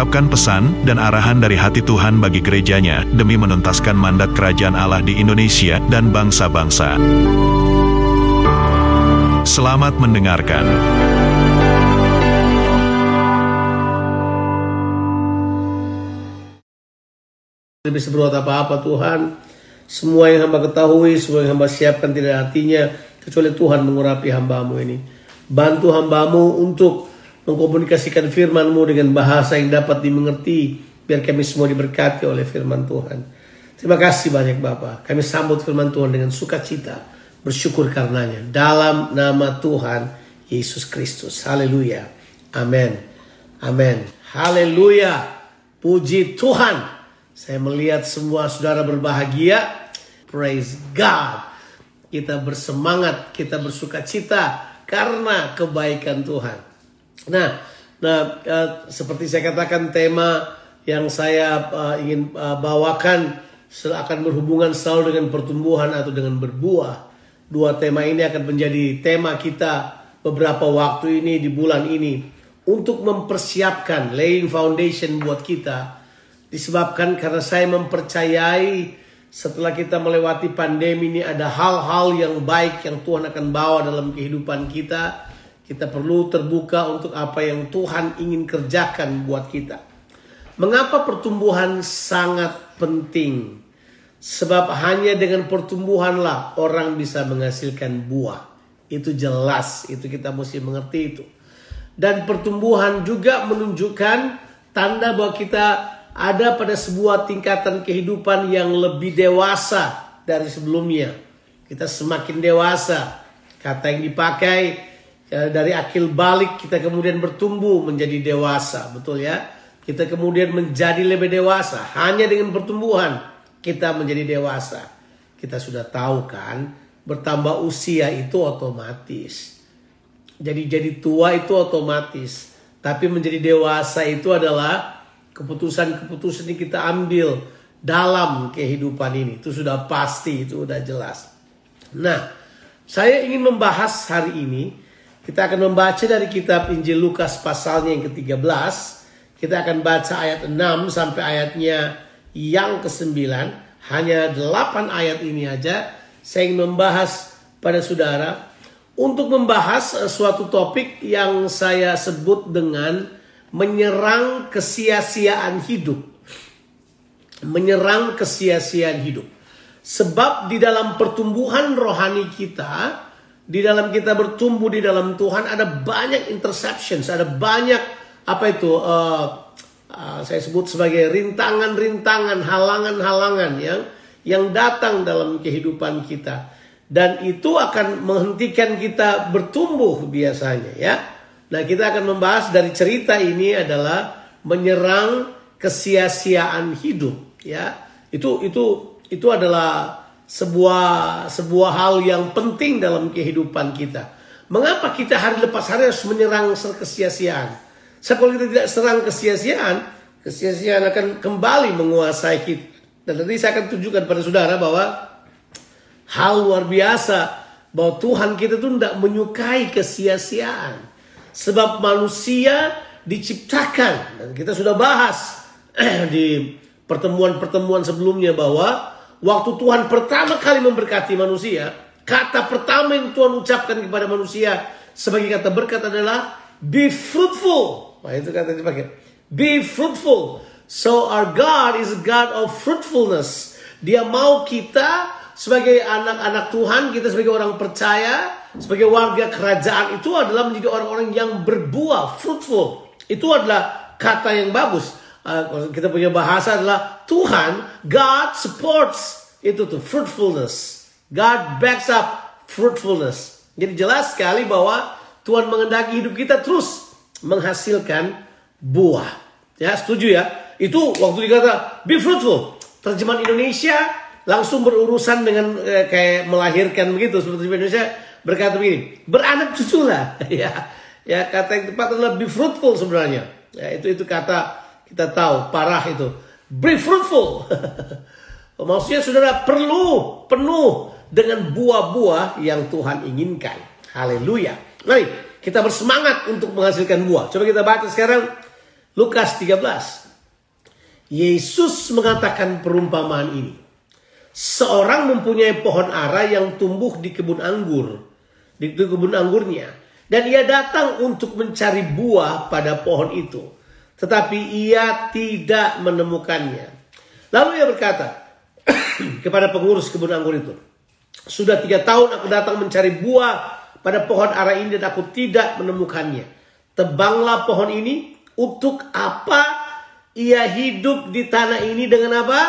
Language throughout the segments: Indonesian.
mengungkapkan pesan dan arahan dari hati Tuhan bagi gerejanya demi menuntaskan mandat kerajaan Allah di Indonesia dan bangsa-bangsa. Selamat mendengarkan. Bisa berbuat apa-apa Tuhan. Semua yang hamba ketahui, semua yang hamba siapkan tidak artinya kecuali Tuhan mengurapi hambamu ini. Bantu hambamu untuk mengkomunikasikan firmanmu dengan bahasa yang dapat dimengerti biar kami semua diberkati oleh firman Tuhan. Terima kasih banyak Bapak. Kami sambut firman Tuhan dengan sukacita, bersyukur karenanya. Dalam nama Tuhan Yesus Kristus. Haleluya. Amin. Amin. Haleluya. Puji Tuhan. Saya melihat semua saudara berbahagia. Praise God. Kita bersemangat, kita bersuka cita karena kebaikan Tuhan. Nah, nah uh, seperti saya katakan tema yang saya uh, ingin uh, bawakan akan berhubungan selalu dengan pertumbuhan atau dengan berbuah. Dua tema ini akan menjadi tema kita beberapa waktu ini di bulan ini untuk mempersiapkan laying foundation buat kita disebabkan karena saya mempercayai setelah kita melewati pandemi ini ada hal-hal yang baik yang Tuhan akan bawa dalam kehidupan kita. Kita perlu terbuka untuk apa yang Tuhan ingin kerjakan buat kita. Mengapa pertumbuhan sangat penting? Sebab hanya dengan pertumbuhanlah orang bisa menghasilkan buah. Itu jelas, itu kita mesti mengerti itu. Dan pertumbuhan juga menunjukkan tanda bahwa kita ada pada sebuah tingkatan kehidupan yang lebih dewasa dari sebelumnya. Kita semakin dewasa. Kata yang dipakai ya, dari akil balik kita kemudian bertumbuh menjadi dewasa, betul ya? Kita kemudian menjadi lebih dewasa hanya dengan pertumbuhan kita menjadi dewasa. Kita sudah tahu kan, bertambah usia itu otomatis. Jadi jadi tua itu otomatis, tapi menjadi dewasa itu adalah keputusan-keputusan yang kita ambil dalam kehidupan ini. Itu sudah pasti, itu sudah jelas. Nah, saya ingin membahas hari ini, kita akan membaca dari kitab Injil Lukas pasalnya yang ke-13. Kita akan baca ayat 6 sampai ayatnya yang ke-9. Hanya 8 ayat ini aja. Saya ingin membahas pada saudara untuk membahas eh, suatu topik yang saya sebut dengan menyerang kesia-siaan hidup. Menyerang kesia-siaan hidup. Sebab di dalam pertumbuhan rohani kita, di dalam kita bertumbuh di dalam Tuhan ada banyak interceptions, ada banyak apa itu uh, uh, saya sebut sebagai rintangan-rintangan, halangan-halangan yang yang datang dalam kehidupan kita dan itu akan menghentikan kita bertumbuh biasanya ya. Nah, kita akan membahas dari cerita ini adalah menyerang kesia-siaan hidup, ya. Itu itu itu adalah sebuah sebuah hal yang penting dalam kehidupan kita. Mengapa kita hari lepas hari harus menyerang kesia-siaan? Sebab kita tidak serang kesia-siaan, kesia-siaan akan kembali menguasai kita. Dan nanti saya akan tunjukkan pada saudara bahwa hal luar biasa bahwa Tuhan kita itu tidak menyukai kesia-siaan. Sebab manusia diciptakan dan kita sudah bahas di pertemuan-pertemuan sebelumnya bahwa waktu Tuhan pertama kali memberkati manusia, kata pertama yang Tuhan ucapkan kepada manusia sebagai kata berkat adalah be fruitful. Nah, itu kata dipakai. Be fruitful. So our God is a God of fruitfulness. Dia mau kita sebagai anak-anak Tuhan, kita sebagai orang percaya, sebagai warga kerajaan itu adalah menjadi orang-orang yang berbuah, fruitful. Itu adalah kata yang bagus. Uh, kita punya bahasa adalah Tuhan, God supports itu tuh fruitfulness. God backs up fruitfulness. Jadi jelas sekali bahwa Tuhan mengendaki hidup kita terus menghasilkan buah. Ya, setuju ya? Itu waktu dikata be fruitful. Terjemahan Indonesia langsung berurusan dengan eh, kayak melahirkan begitu seperti Indonesia berkata begini, beranak cuculah. ya. Ya, kata yang tepat adalah be fruitful sebenarnya. Ya, itu itu kata kita tahu parah itu. Be fruitful. Maksudnya saudara perlu penuh dengan buah-buah yang Tuhan inginkan. Haleluya. Mari kita bersemangat untuk menghasilkan buah. Coba kita baca sekarang Lukas 13. Yesus mengatakan perumpamaan ini. Seorang mempunyai pohon ara yang tumbuh di kebun anggur. Di kebun anggurnya. Dan ia datang untuk mencari buah pada pohon itu. Tetapi ia tidak menemukannya. Lalu ia berkata kepada pengurus kebun anggur itu. Sudah tiga tahun aku datang mencari buah pada pohon ara ini dan aku tidak menemukannya. Tebanglah pohon ini untuk apa ia hidup di tanah ini dengan apa?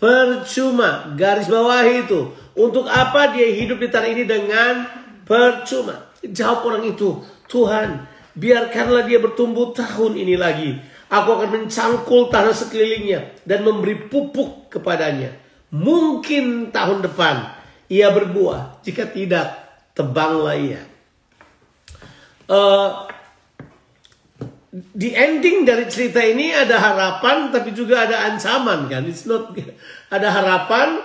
Percuma. Garis bawah itu. Untuk apa dia hidup di tanah ini dengan percuma? Jawab orang itu, Tuhan, biarkanlah dia bertumbuh tahun ini lagi. Aku akan mencangkul tanah sekelilingnya dan memberi pupuk kepadanya. Mungkin tahun depan ia berbuah. Jika tidak, tebanglah ia. Uh, di ending dari cerita ini ada harapan tapi juga ada ancaman kan. It's not ada harapan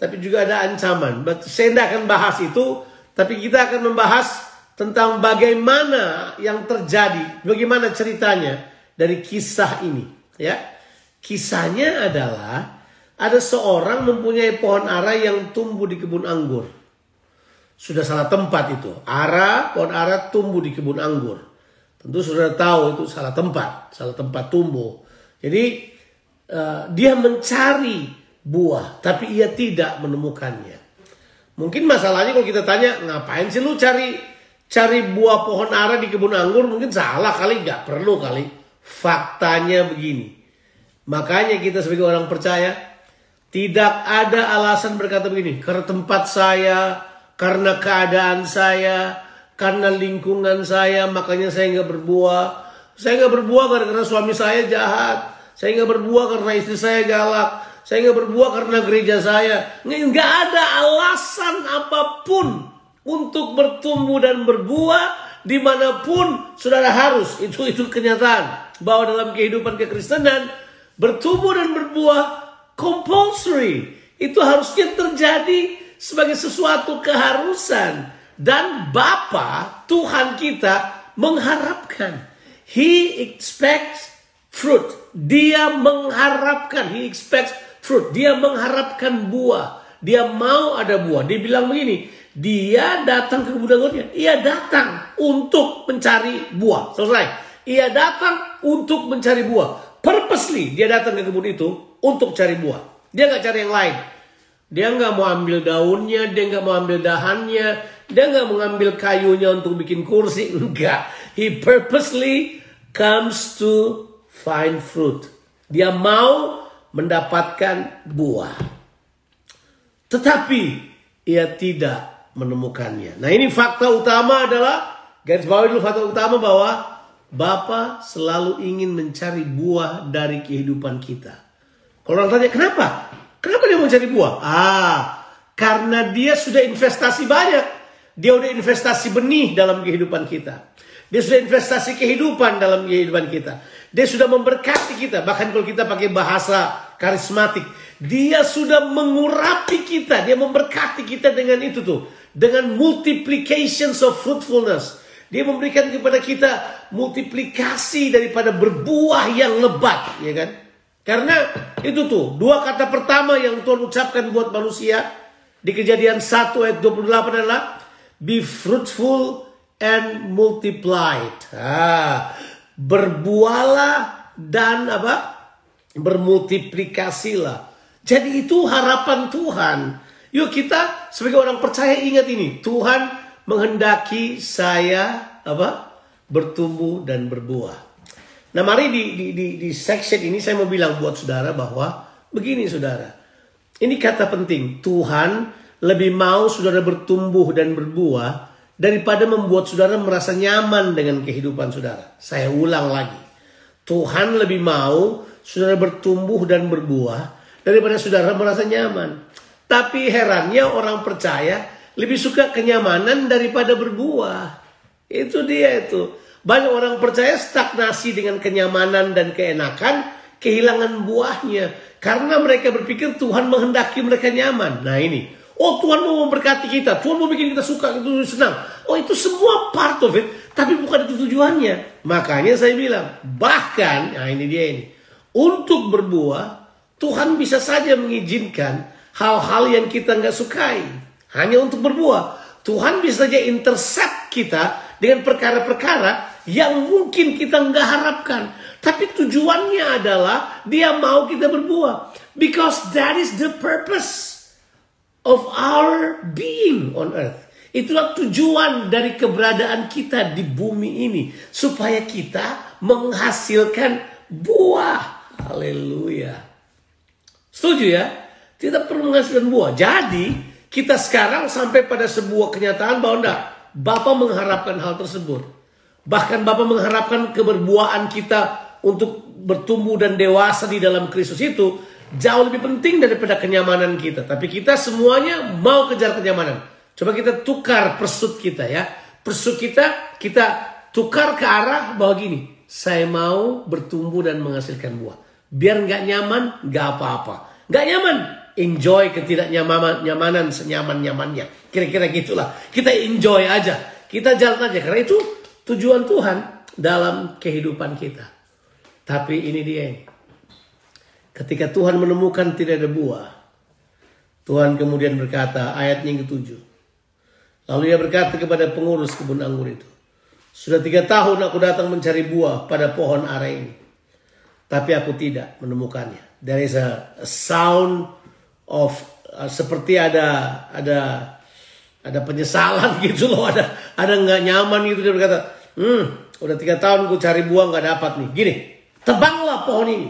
tapi juga ada ancaman. But saya tidak akan bahas itu, tapi kita akan membahas tentang bagaimana yang terjadi, bagaimana ceritanya dari kisah ini, ya. Kisahnya adalah ada seorang mempunyai pohon ara yang tumbuh di kebun anggur. Sudah salah tempat itu. Ara, pohon ara tumbuh di kebun anggur. Tentu sudah tahu itu salah tempat, salah tempat tumbuh. Jadi uh, dia mencari buah, tapi ia tidak menemukannya. Mungkin masalahnya kalau kita tanya, ngapain sih lu cari cari buah pohon ara di kebun anggur? Mungkin salah kali, nggak perlu kali. Faktanya begini. Makanya kita sebagai orang percaya, tidak ada alasan berkata begini, karena tempat saya, karena keadaan saya, karena lingkungan saya makanya saya nggak berbuah. Saya nggak berbuah karena suami saya jahat. Saya nggak berbuah karena istri saya galak. Saya nggak berbuah karena gereja saya. Nggak ada alasan apa pun untuk bertumbuh dan berbuah di mana pun saudara harus. Itu itu kenyataan bahwa dalam kehidupan kekristenan bertumbuh dan berbuah compulsory. Itu harusnya terjadi sebagai sesuatu keharusan. Dan Bapa Tuhan kita mengharapkan. He expects fruit. Dia mengharapkan. He expects fruit. Dia mengharapkan buah. Dia mau ada buah. Dia bilang begini. Dia datang ke anggurnya. Ia datang untuk mencari buah. Selesai. Ia datang untuk mencari buah. Purposely dia datang ke kebun itu untuk cari buah. Dia nggak cari yang lain. Dia nggak mau ambil daunnya, dia nggak mau ambil dahannya, dia nggak mengambil kayunya untuk bikin kursi, enggak. He purposely comes to find fruit. Dia mau mendapatkan buah. Tetapi ia tidak menemukannya. Nah ini fakta utama adalah, garis bawah dulu fakta utama bahwa Bapa selalu ingin mencari buah dari kehidupan kita. Kalau orang tanya, kenapa? Kenapa dia mau cari buah? Ah, karena dia sudah investasi banyak. Dia udah investasi benih dalam kehidupan kita. Dia sudah investasi kehidupan dalam kehidupan kita. Dia sudah memberkati kita. Bahkan kalau kita pakai bahasa karismatik. Dia sudah mengurapi kita. Dia memberkati kita dengan itu tuh. Dengan multiplications of fruitfulness. Dia memberikan kepada kita multiplikasi daripada berbuah yang lebat. Ya kan? Karena itu tuh. Dua kata pertama yang Tuhan ucapkan buat manusia. Di kejadian 1 ayat 28 adalah Be fruitful and multiplied. Ah, berbuahlah dan apa? Bermultiplikasilah. Jadi itu harapan Tuhan. Yuk kita sebagai orang percaya ingat ini. Tuhan menghendaki saya apa? Bertumbuh dan berbuah. Nah mari di, di, di, di section ini saya mau bilang buat saudara bahwa begini saudara. Ini kata penting. Tuhan lebih mau saudara bertumbuh dan berbuah daripada membuat saudara merasa nyaman dengan kehidupan saudara. Saya ulang lagi. Tuhan lebih mau saudara bertumbuh dan berbuah daripada saudara merasa nyaman. Tapi herannya orang percaya lebih suka kenyamanan daripada berbuah. Itu dia itu. Banyak orang percaya stagnasi dengan kenyamanan dan keenakan, kehilangan buahnya. Karena mereka berpikir Tuhan menghendaki mereka nyaman. Nah ini, oh Tuhan mau memberkati kita, Tuhan mau bikin kita suka, itu senang. Oh itu semua part of it, tapi bukan itu tujuannya. Makanya saya bilang, bahkan, nah ini dia ini. Untuk berbuah, Tuhan bisa saja mengizinkan hal-hal yang kita nggak sukai. Hanya untuk berbuah. Tuhan bisa saja intercept kita dengan perkara-perkara yang mungkin kita nggak harapkan. Tapi tujuannya adalah dia mau kita berbuah. Because that is the purpose of our being on earth. Itulah tujuan dari keberadaan kita di bumi ini. Supaya kita menghasilkan buah. Haleluya. Setuju ya? Tidak perlu menghasilkan buah. Jadi kita sekarang sampai pada sebuah kenyataan bahwa enggak Bapak mengharapkan hal tersebut. Bahkan Bapak mengharapkan keberbuahan kita untuk bertumbuh dan dewasa di dalam Kristus itu jauh lebih penting daripada kenyamanan kita. Tapi kita semuanya mau kejar kenyamanan. Coba kita tukar persut kita ya. Persut kita, kita tukar ke arah bahwa gini. Saya mau bertumbuh dan menghasilkan buah. Biar nggak nyaman, nggak apa-apa. Nggak nyaman, enjoy ketidaknyamanan nyamanan senyaman-nyamannya. Kira-kira gitulah. Kita enjoy aja. Kita jalan aja. Karena itu tujuan Tuhan dalam kehidupan kita. Tapi ini dia ini. Ketika Tuhan menemukan tidak ada buah. Tuhan kemudian berkata ayat yang ketujuh. Lalu ia berkata kepada pengurus kebun anggur itu. Sudah tiga tahun aku datang mencari buah pada pohon ara ini. Tapi aku tidak menemukannya. There is a sound of uh, seperti ada ada ada penyesalan gitu loh. Ada ada nggak nyaman gitu. Dia berkata hmm udah tiga tahun gue cari buah nggak dapat nih. Gini tebanglah pohon ini.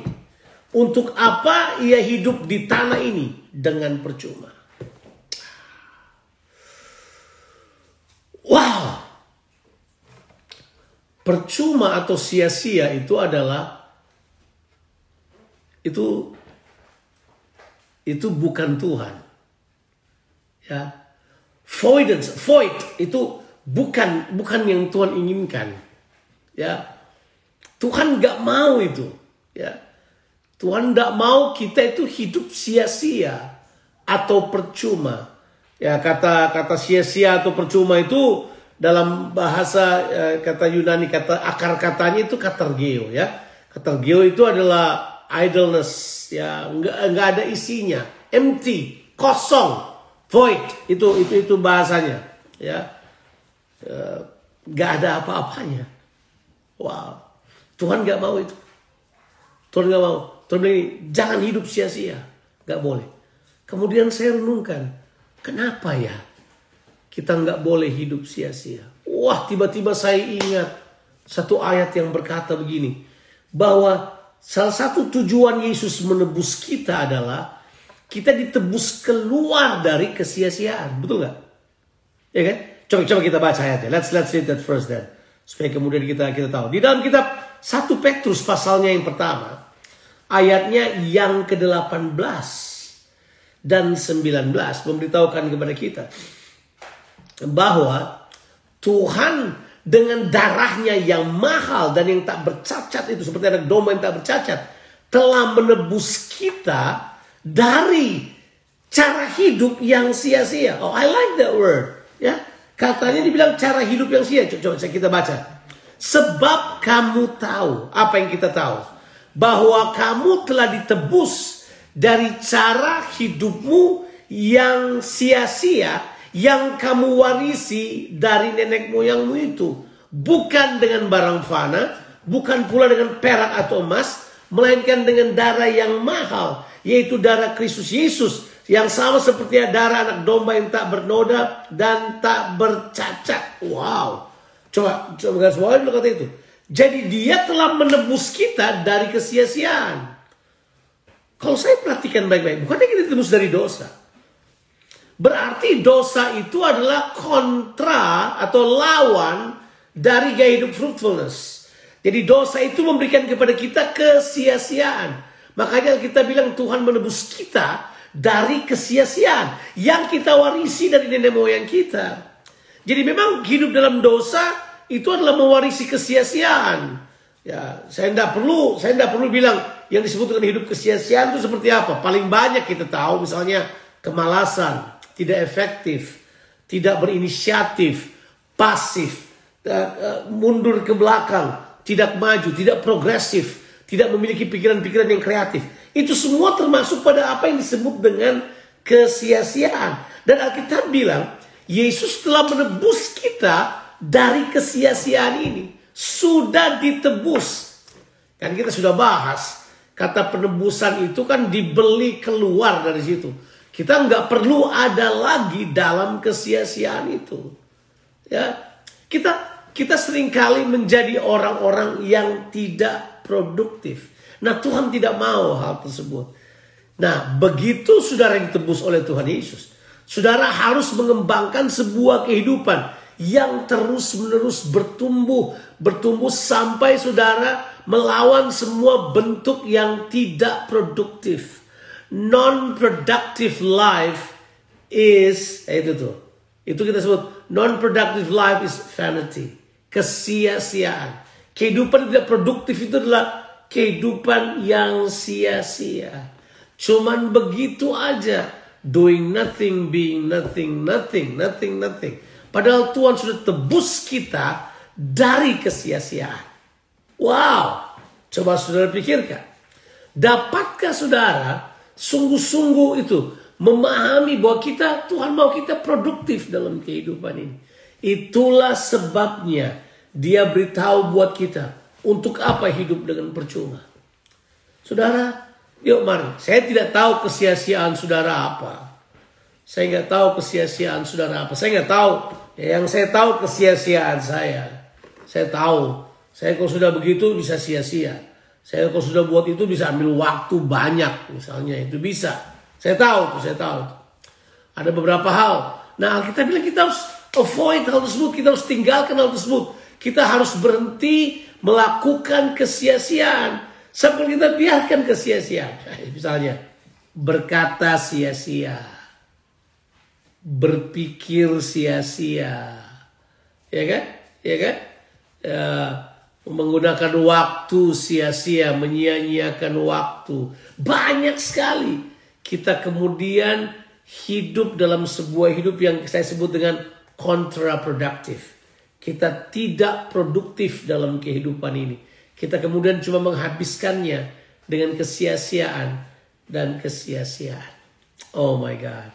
Untuk apa ia hidup di tanah ini? Dengan percuma. Wow! Percuma atau sia-sia itu adalah itu itu bukan Tuhan. Ya. Voidance, void itu bukan bukan yang Tuhan inginkan. Ya. Tuhan nggak mau itu. Ya. Tuhan nggak mau kita itu hidup sia-sia atau percuma. Ya kata kata sia-sia atau percuma itu dalam bahasa eh, kata Yunani kata akar katanya itu katergeo ya. Katergeo itu adalah idleness ya nggak nggak ada isinya. Empty kosong void. Itu itu itu bahasanya ya, ya nggak ada apa-apanya. Wow. Tuhan nggak mau itu. Tuhan nggak mau. Tuhan bilang jangan hidup sia-sia. Nggak boleh. Kemudian saya renungkan kenapa ya kita nggak boleh hidup sia-sia? Wah tiba-tiba saya ingat satu ayat yang berkata begini bahwa Salah satu tujuan Yesus menebus kita adalah kita ditebus keluar dari kesia-siaan. Betul nggak? Ya kan? Coba coba kita baca ayatnya. Let's let's read that first then. Supaya kemudian kita kita tahu. Di dalam kitab 1 Petrus pasalnya yang pertama, ayatnya yang ke-18 dan 19 memberitahukan kepada kita bahwa Tuhan dengan darahnya yang mahal dan yang tak bercacat itu seperti ada domba yang tak bercacat telah menebus kita dari cara hidup yang sia-sia. Oh, I like that word. Ya, katanya dibilang cara hidup yang sia. Coba, coba kita baca. Sebab kamu tahu apa yang kita tahu bahwa kamu telah ditebus dari cara hidupmu yang sia-sia yang kamu warisi dari nenek moyangmu itu bukan dengan barang fana, bukan pula dengan perak atau emas, melainkan dengan darah yang mahal, yaitu darah Kristus Yesus yang sama seperti darah anak domba yang tak bernoda dan tak bercacat. Wow. Coba coba bawahi dulu kata itu. Jadi dia telah menebus kita dari kesia-siaan. Kalau saya perhatikan baik-baik, bukannya kita ditebus dari dosa. Berarti dosa itu adalah kontra atau lawan dari gaya hidup fruitfulness. Jadi dosa itu memberikan kepada kita kesia-siaan. Makanya kita bilang Tuhan menebus kita dari kesia-siaan yang kita warisi dari nenek moyang kita. Jadi memang hidup dalam dosa itu adalah mewarisi kesia-siaan. Ya, saya tidak perlu, saya tidak perlu bilang yang disebut dengan hidup kesia-siaan itu seperti apa. Paling banyak kita tahu misalnya kemalasan, tidak efektif, tidak berinisiatif, pasif, eh, eh, mundur ke belakang, tidak maju, tidak progresif, tidak memiliki pikiran-pikiran yang kreatif. Itu semua termasuk pada apa yang disebut dengan kesia-siaan. Dan Alkitab bilang, Yesus telah menebus kita dari kesia-siaan ini sudah ditebus. Kan kita sudah bahas kata penebusan itu kan dibeli keluar dari situ. Kita nggak perlu ada lagi dalam kesia-siaan itu. Ya, kita kita sering kali menjadi orang-orang yang tidak produktif. Nah Tuhan tidak mau hal tersebut. Nah begitu saudara ditebus oleh Tuhan Yesus. Saudara harus mengembangkan sebuah kehidupan yang terus-menerus bertumbuh, bertumbuh sampai saudara melawan semua bentuk yang tidak produktif. Non-productive life is eh, itu tuh. Itu kita sebut non-productive life is vanity, kesia-siaan. Kehidupan tidak produktif itu adalah kehidupan yang sia-sia. Cuman begitu aja, doing nothing, being nothing, nothing, nothing, nothing. Padahal Tuhan sudah tebus kita dari kesia-siaan. Wow, coba saudara pikirkan. Dapatkah saudara sungguh-sungguh itu memahami bahwa kita Tuhan mau kita produktif dalam kehidupan ini. Itulah sebabnya dia beritahu buat kita untuk apa hidup dengan percuma. Saudara, yuk mari. Saya tidak tahu kesia-siaan saudara apa. Saya nggak tahu kesia-siaan saudara apa. Saya nggak tahu Ya, yang saya tahu kesia-siaan saya. Saya tahu. Saya kalau sudah begitu bisa sia-sia. Saya kalau sudah buat itu bisa ambil waktu banyak misalnya itu bisa. Saya tahu saya tahu. Ada beberapa hal. Nah kita bilang kita harus avoid hal tersebut. Kita harus tinggalkan hal tersebut. Kita harus berhenti melakukan kesia-siaan. Sampai kita biarkan kesia-siaan. Misalnya berkata sia-sia berpikir sia-sia. Ya kan? Ya kan? Ya, menggunakan waktu sia-sia, menyia-nyiakan waktu. Banyak sekali kita kemudian hidup dalam sebuah hidup yang saya sebut dengan kontraproduktif. Kita tidak produktif dalam kehidupan ini. Kita kemudian cuma menghabiskannya dengan kesia-siaan dan kesia-siaan. Oh my God.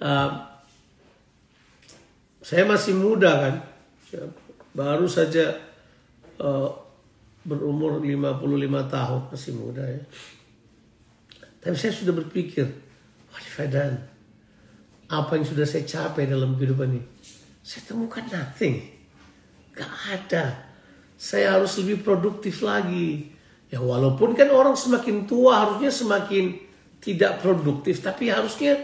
Uh, saya masih muda kan, baru saja uh, berumur 55 tahun, masih muda ya. Tapi saya sudah berpikir, wah Fadan, apa yang sudah saya capai dalam kehidupan ini? Saya temukan nothing. Gak ada. Saya harus lebih produktif lagi. Ya walaupun kan orang semakin tua harusnya semakin tidak produktif. Tapi harusnya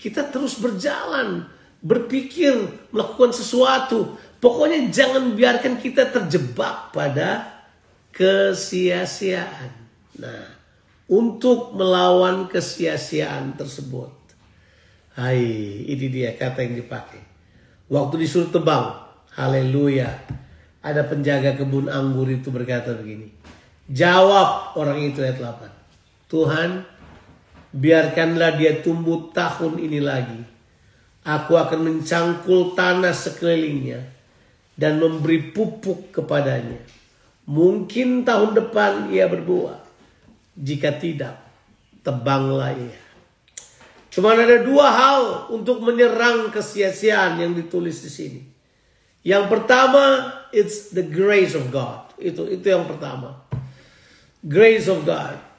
kita terus berjalan, berpikir, melakukan sesuatu. Pokoknya jangan biarkan kita terjebak pada kesia-siaan. Nah, untuk melawan kesia-siaan tersebut. Hai, ini dia kata yang dipakai. Waktu disuruh tebang, haleluya. Ada penjaga kebun anggur itu berkata begini. Jawab orang itu ayat 8. Tuhan, biarkanlah dia tumbuh tahun ini lagi. Aku akan mencangkul tanah sekelilingnya dan memberi pupuk kepadanya. Mungkin tahun depan ia berbuah. Jika tidak, tebanglah ia. Cuma ada dua hal untuk menyerang kesia-siaan yang ditulis di sini. Yang pertama, it's the grace of God. Itu itu yang pertama. Grace of God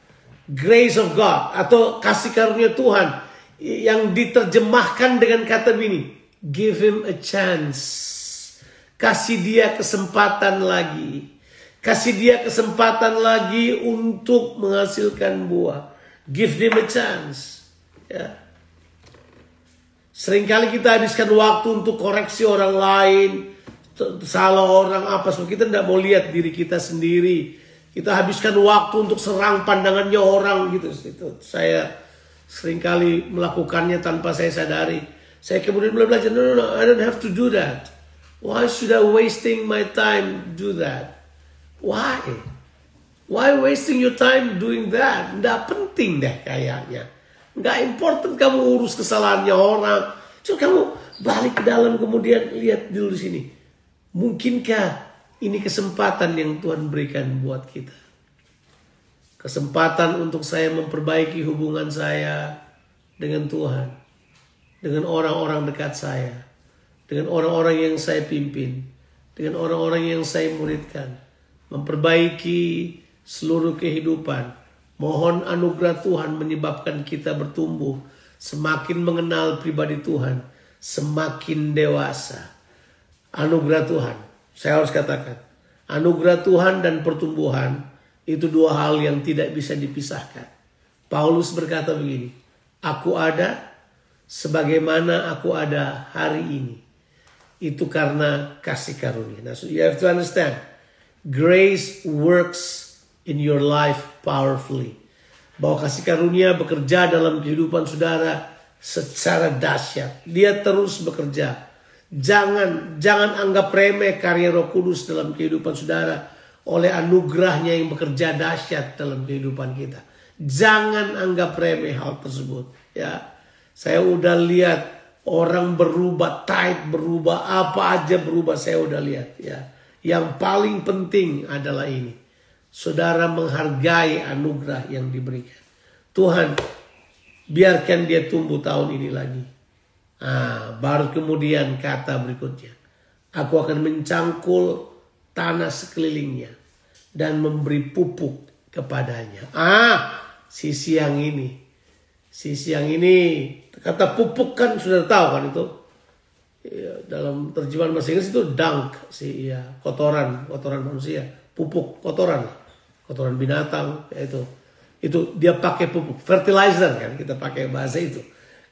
grace of God atau kasih karunia Tuhan yang diterjemahkan dengan kata ini give him a chance kasih dia kesempatan lagi kasih dia kesempatan lagi untuk menghasilkan buah give him a chance ya sering kali kita habiskan waktu untuk koreksi orang lain salah orang apa semua kita tidak mau lihat diri kita sendiri kita habiskan waktu untuk serang pandangannya orang gitu. Itu saya sering kali melakukannya tanpa saya sadari. Saya kemudian belajar, no, no, no, I don't have to do that. Why should I wasting my time do that? Why? Why wasting your time doing that? Nggak penting deh kayaknya. Nggak important kamu urus kesalahannya orang. Cuma kamu balik ke dalam kemudian lihat dulu di sini. Mungkinkah ini kesempatan yang Tuhan berikan buat kita? Kesempatan untuk saya memperbaiki hubungan saya dengan Tuhan. Dengan orang-orang dekat saya. Dengan orang-orang yang saya pimpin. Dengan orang-orang yang saya muridkan. Memperbaiki seluruh kehidupan. Mohon anugerah Tuhan menyebabkan kita bertumbuh. Semakin mengenal pribadi Tuhan. Semakin dewasa. Anugerah Tuhan. Saya harus katakan. Anugerah Tuhan dan pertumbuhan itu dua hal yang tidak bisa dipisahkan. Paulus berkata begini, Aku ada sebagaimana aku ada hari ini. Itu karena kasih karunia. Nah, so you have to understand, grace works in your life powerfully. Bahwa kasih karunia bekerja dalam kehidupan saudara secara dahsyat. Dia terus bekerja. Jangan jangan anggap remeh karya Roh Kudus dalam kehidupan saudara oleh anugerahnya yang bekerja dahsyat dalam kehidupan kita. Jangan anggap remeh hal tersebut. Ya, saya udah lihat orang berubah, tight berubah, apa aja berubah. Saya udah lihat. Ya, yang paling penting adalah ini. Saudara menghargai anugerah yang diberikan. Tuhan, biarkan dia tumbuh tahun ini lagi. Ah, baru kemudian kata berikutnya. Aku akan mencangkul tanah sekelilingnya dan memberi pupuk kepadanya. Ah, sisi yang ini. Sisi yang ini kata pupuk kan sudah tahu kan itu. Ya, dalam terjemahan bahasa Inggris itu dunk sih ya, kotoran, kotoran manusia, pupuk, kotoran. Kotoran binatang ya itu. Itu dia pakai pupuk, fertilizer kan kita pakai bahasa itu.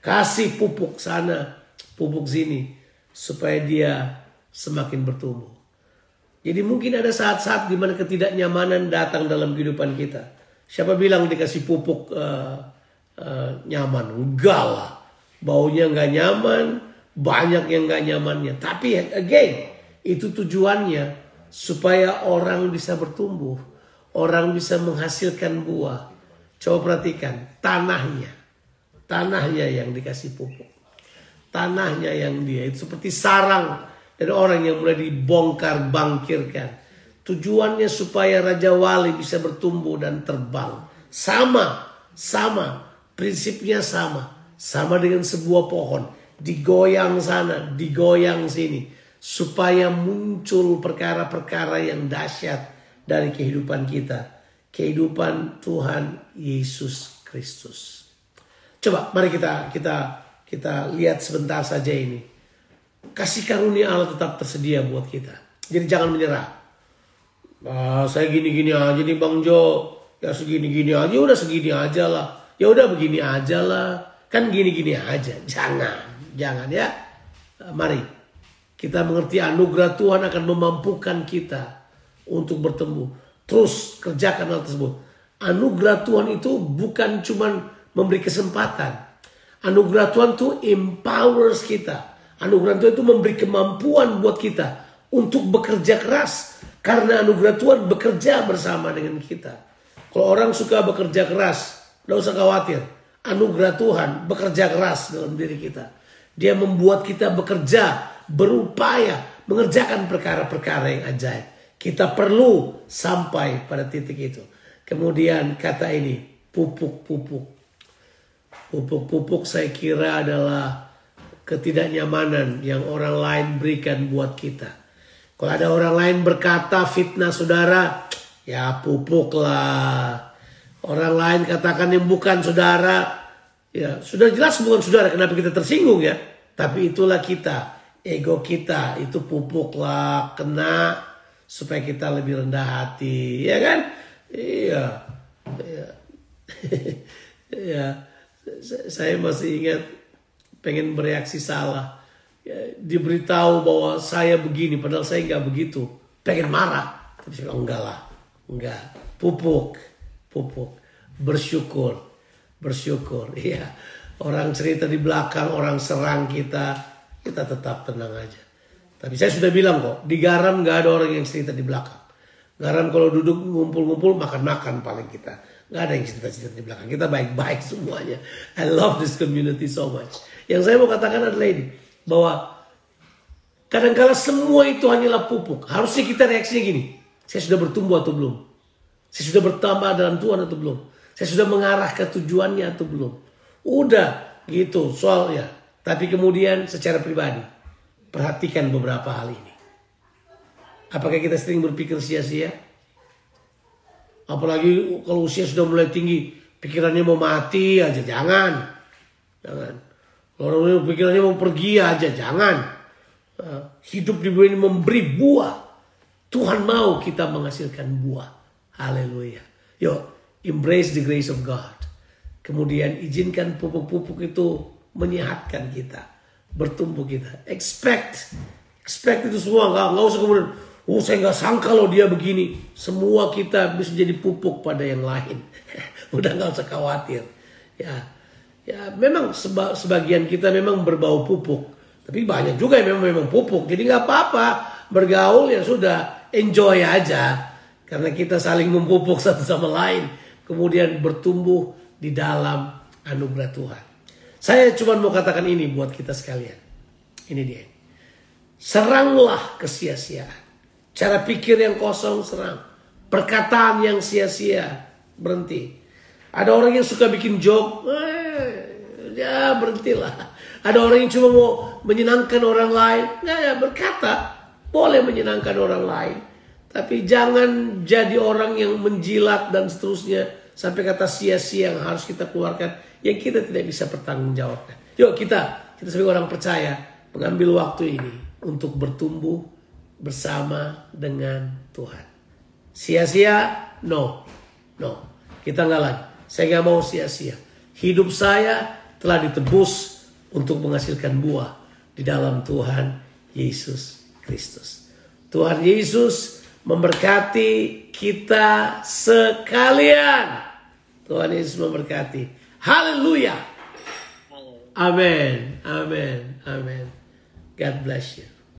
Kasih pupuk sana, pupuk sini supaya dia semakin bertumbuh. Jadi mungkin ada saat-saat di mana ketidaknyamanan datang dalam kehidupan kita. Siapa bilang dikasih pupuk uh, uh, nyaman? Enggak lah. Baunya nggak nyaman, banyak yang nggak nyamannya. Tapi again, itu tujuannya supaya orang bisa bertumbuh, orang bisa menghasilkan buah. Coba perhatikan tanahnya, tanahnya yang dikasih pupuk, tanahnya yang dia itu seperti sarang dari orang yang mulai dibongkar bangkirkan. Tujuannya supaya Raja Wali bisa bertumbuh dan terbang. Sama, sama, prinsipnya sama. Sama dengan sebuah pohon. Digoyang sana, digoyang sini. Supaya muncul perkara-perkara yang dahsyat dari kehidupan kita. Kehidupan Tuhan Yesus Kristus. Coba mari kita kita kita lihat sebentar saja ini kasih karunia Allah tetap tersedia buat kita. Jadi jangan menyerah. Ah, saya gini-gini aja nih Bang Jo. Ya segini-gini aja, udah segini aja lah. Ya udah begini aja lah. Kan gini-gini aja. Jangan, jangan ya. Mari kita mengerti anugerah Tuhan akan memampukan kita untuk bertemu. Terus kerjakan hal tersebut. Anugerah Tuhan itu bukan cuma memberi kesempatan. Anugerah Tuhan itu empowers kita Anugerah Tuhan itu memberi kemampuan buat kita untuk bekerja keras. Karena anugerah Tuhan bekerja bersama dengan kita. Kalau orang suka bekerja keras, tidak usah khawatir. Anugerah Tuhan bekerja keras dalam diri kita. Dia membuat kita bekerja, berupaya, mengerjakan perkara-perkara yang ajaib. Kita perlu sampai pada titik itu. Kemudian kata ini, pupuk-pupuk. Pupuk-pupuk saya kira adalah ketidaknyamanan yang orang lain berikan buat kita. Kalau ada orang lain berkata fitnah saudara, ya pupuklah. Orang lain katakan yang bukan saudara, ya sudah jelas bukan saudara. Kenapa kita tersinggung ya? Tapi itulah kita, ego kita itu pupuklah, kena supaya kita lebih rendah hati, ya kan? Iya, iya. ya. Saya masih ingat pengen bereaksi salah. Ya, diberitahu bahwa saya begini, padahal saya nggak begitu. Pengen marah, tapi saya enggak lah, enggak. Pupuk, pupuk, bersyukur. bersyukur. Iya. Orang cerita di belakang, orang serang kita, kita tetap tenang aja. Tapi saya sudah bilang kok, di garam nggak ada orang yang cerita di belakang. Garam kalau duduk ngumpul-ngumpul makan-makan paling kita. Nggak ada yang cerita-cerita di belakang. Kita baik-baik semuanya. I love this community so much. Yang saya mau katakan adalah ini. Bahwa kadang-kala semua itu hanyalah pupuk. Harusnya kita reaksinya gini. Saya sudah bertumbuh atau belum? Saya sudah bertambah dalam Tuhan atau belum? Saya sudah mengarah ke tujuannya atau belum? Udah gitu soalnya. Tapi kemudian secara pribadi. Perhatikan beberapa hal ini. Apakah kita sering berpikir sia-sia? Apalagi kalau usia sudah mulai tinggi, pikirannya mau mati aja, jangan. Jangan. Kalau pikirannya mau pergi aja, jangan. Eh, hidup di bumi ini memberi buah. Tuhan mau kita menghasilkan buah. Haleluya. Yuk, embrace the grace of God. Kemudian izinkan pupuk-pupuk itu menyehatkan kita, bertumbuh kita. Expect, expect itu semua nggak nggak usah kemudian Oh saya nggak sangka loh dia begini. Semua kita bisa jadi pupuk pada yang lain. Udah nggak usah khawatir. Ya, ya memang seba, sebagian kita memang berbau pupuk. Tapi banyak juga yang memang memang pupuk. Jadi nggak apa-apa bergaul ya sudah enjoy aja. Karena kita saling memupuk satu sama lain. Kemudian bertumbuh di dalam anugerah Tuhan. Saya cuma mau katakan ini buat kita sekalian. Ini dia. Seranglah kesia-siaan. Cara pikir yang kosong serang. Perkataan yang sia-sia berhenti. Ada orang yang suka bikin joke, eh, ya berhentilah. Ada orang yang cuma mau menyenangkan orang lain, ya, ya berkata boleh menyenangkan orang lain. Tapi jangan jadi orang yang menjilat dan seterusnya sampai kata sia-sia yang harus kita keluarkan yang kita tidak bisa pertanggungjawabkan. Yuk kita, kita sebagai orang percaya mengambil waktu ini untuk bertumbuh bersama dengan Tuhan. Sia-sia? No. No. Kita nggak lagi. Saya nggak mau sia-sia. Hidup saya telah ditebus untuk menghasilkan buah di dalam Tuhan Yesus Kristus. Tuhan Yesus memberkati kita sekalian. Tuhan Yesus memberkati. Haleluya. Amin. Amin. Amin. God bless you.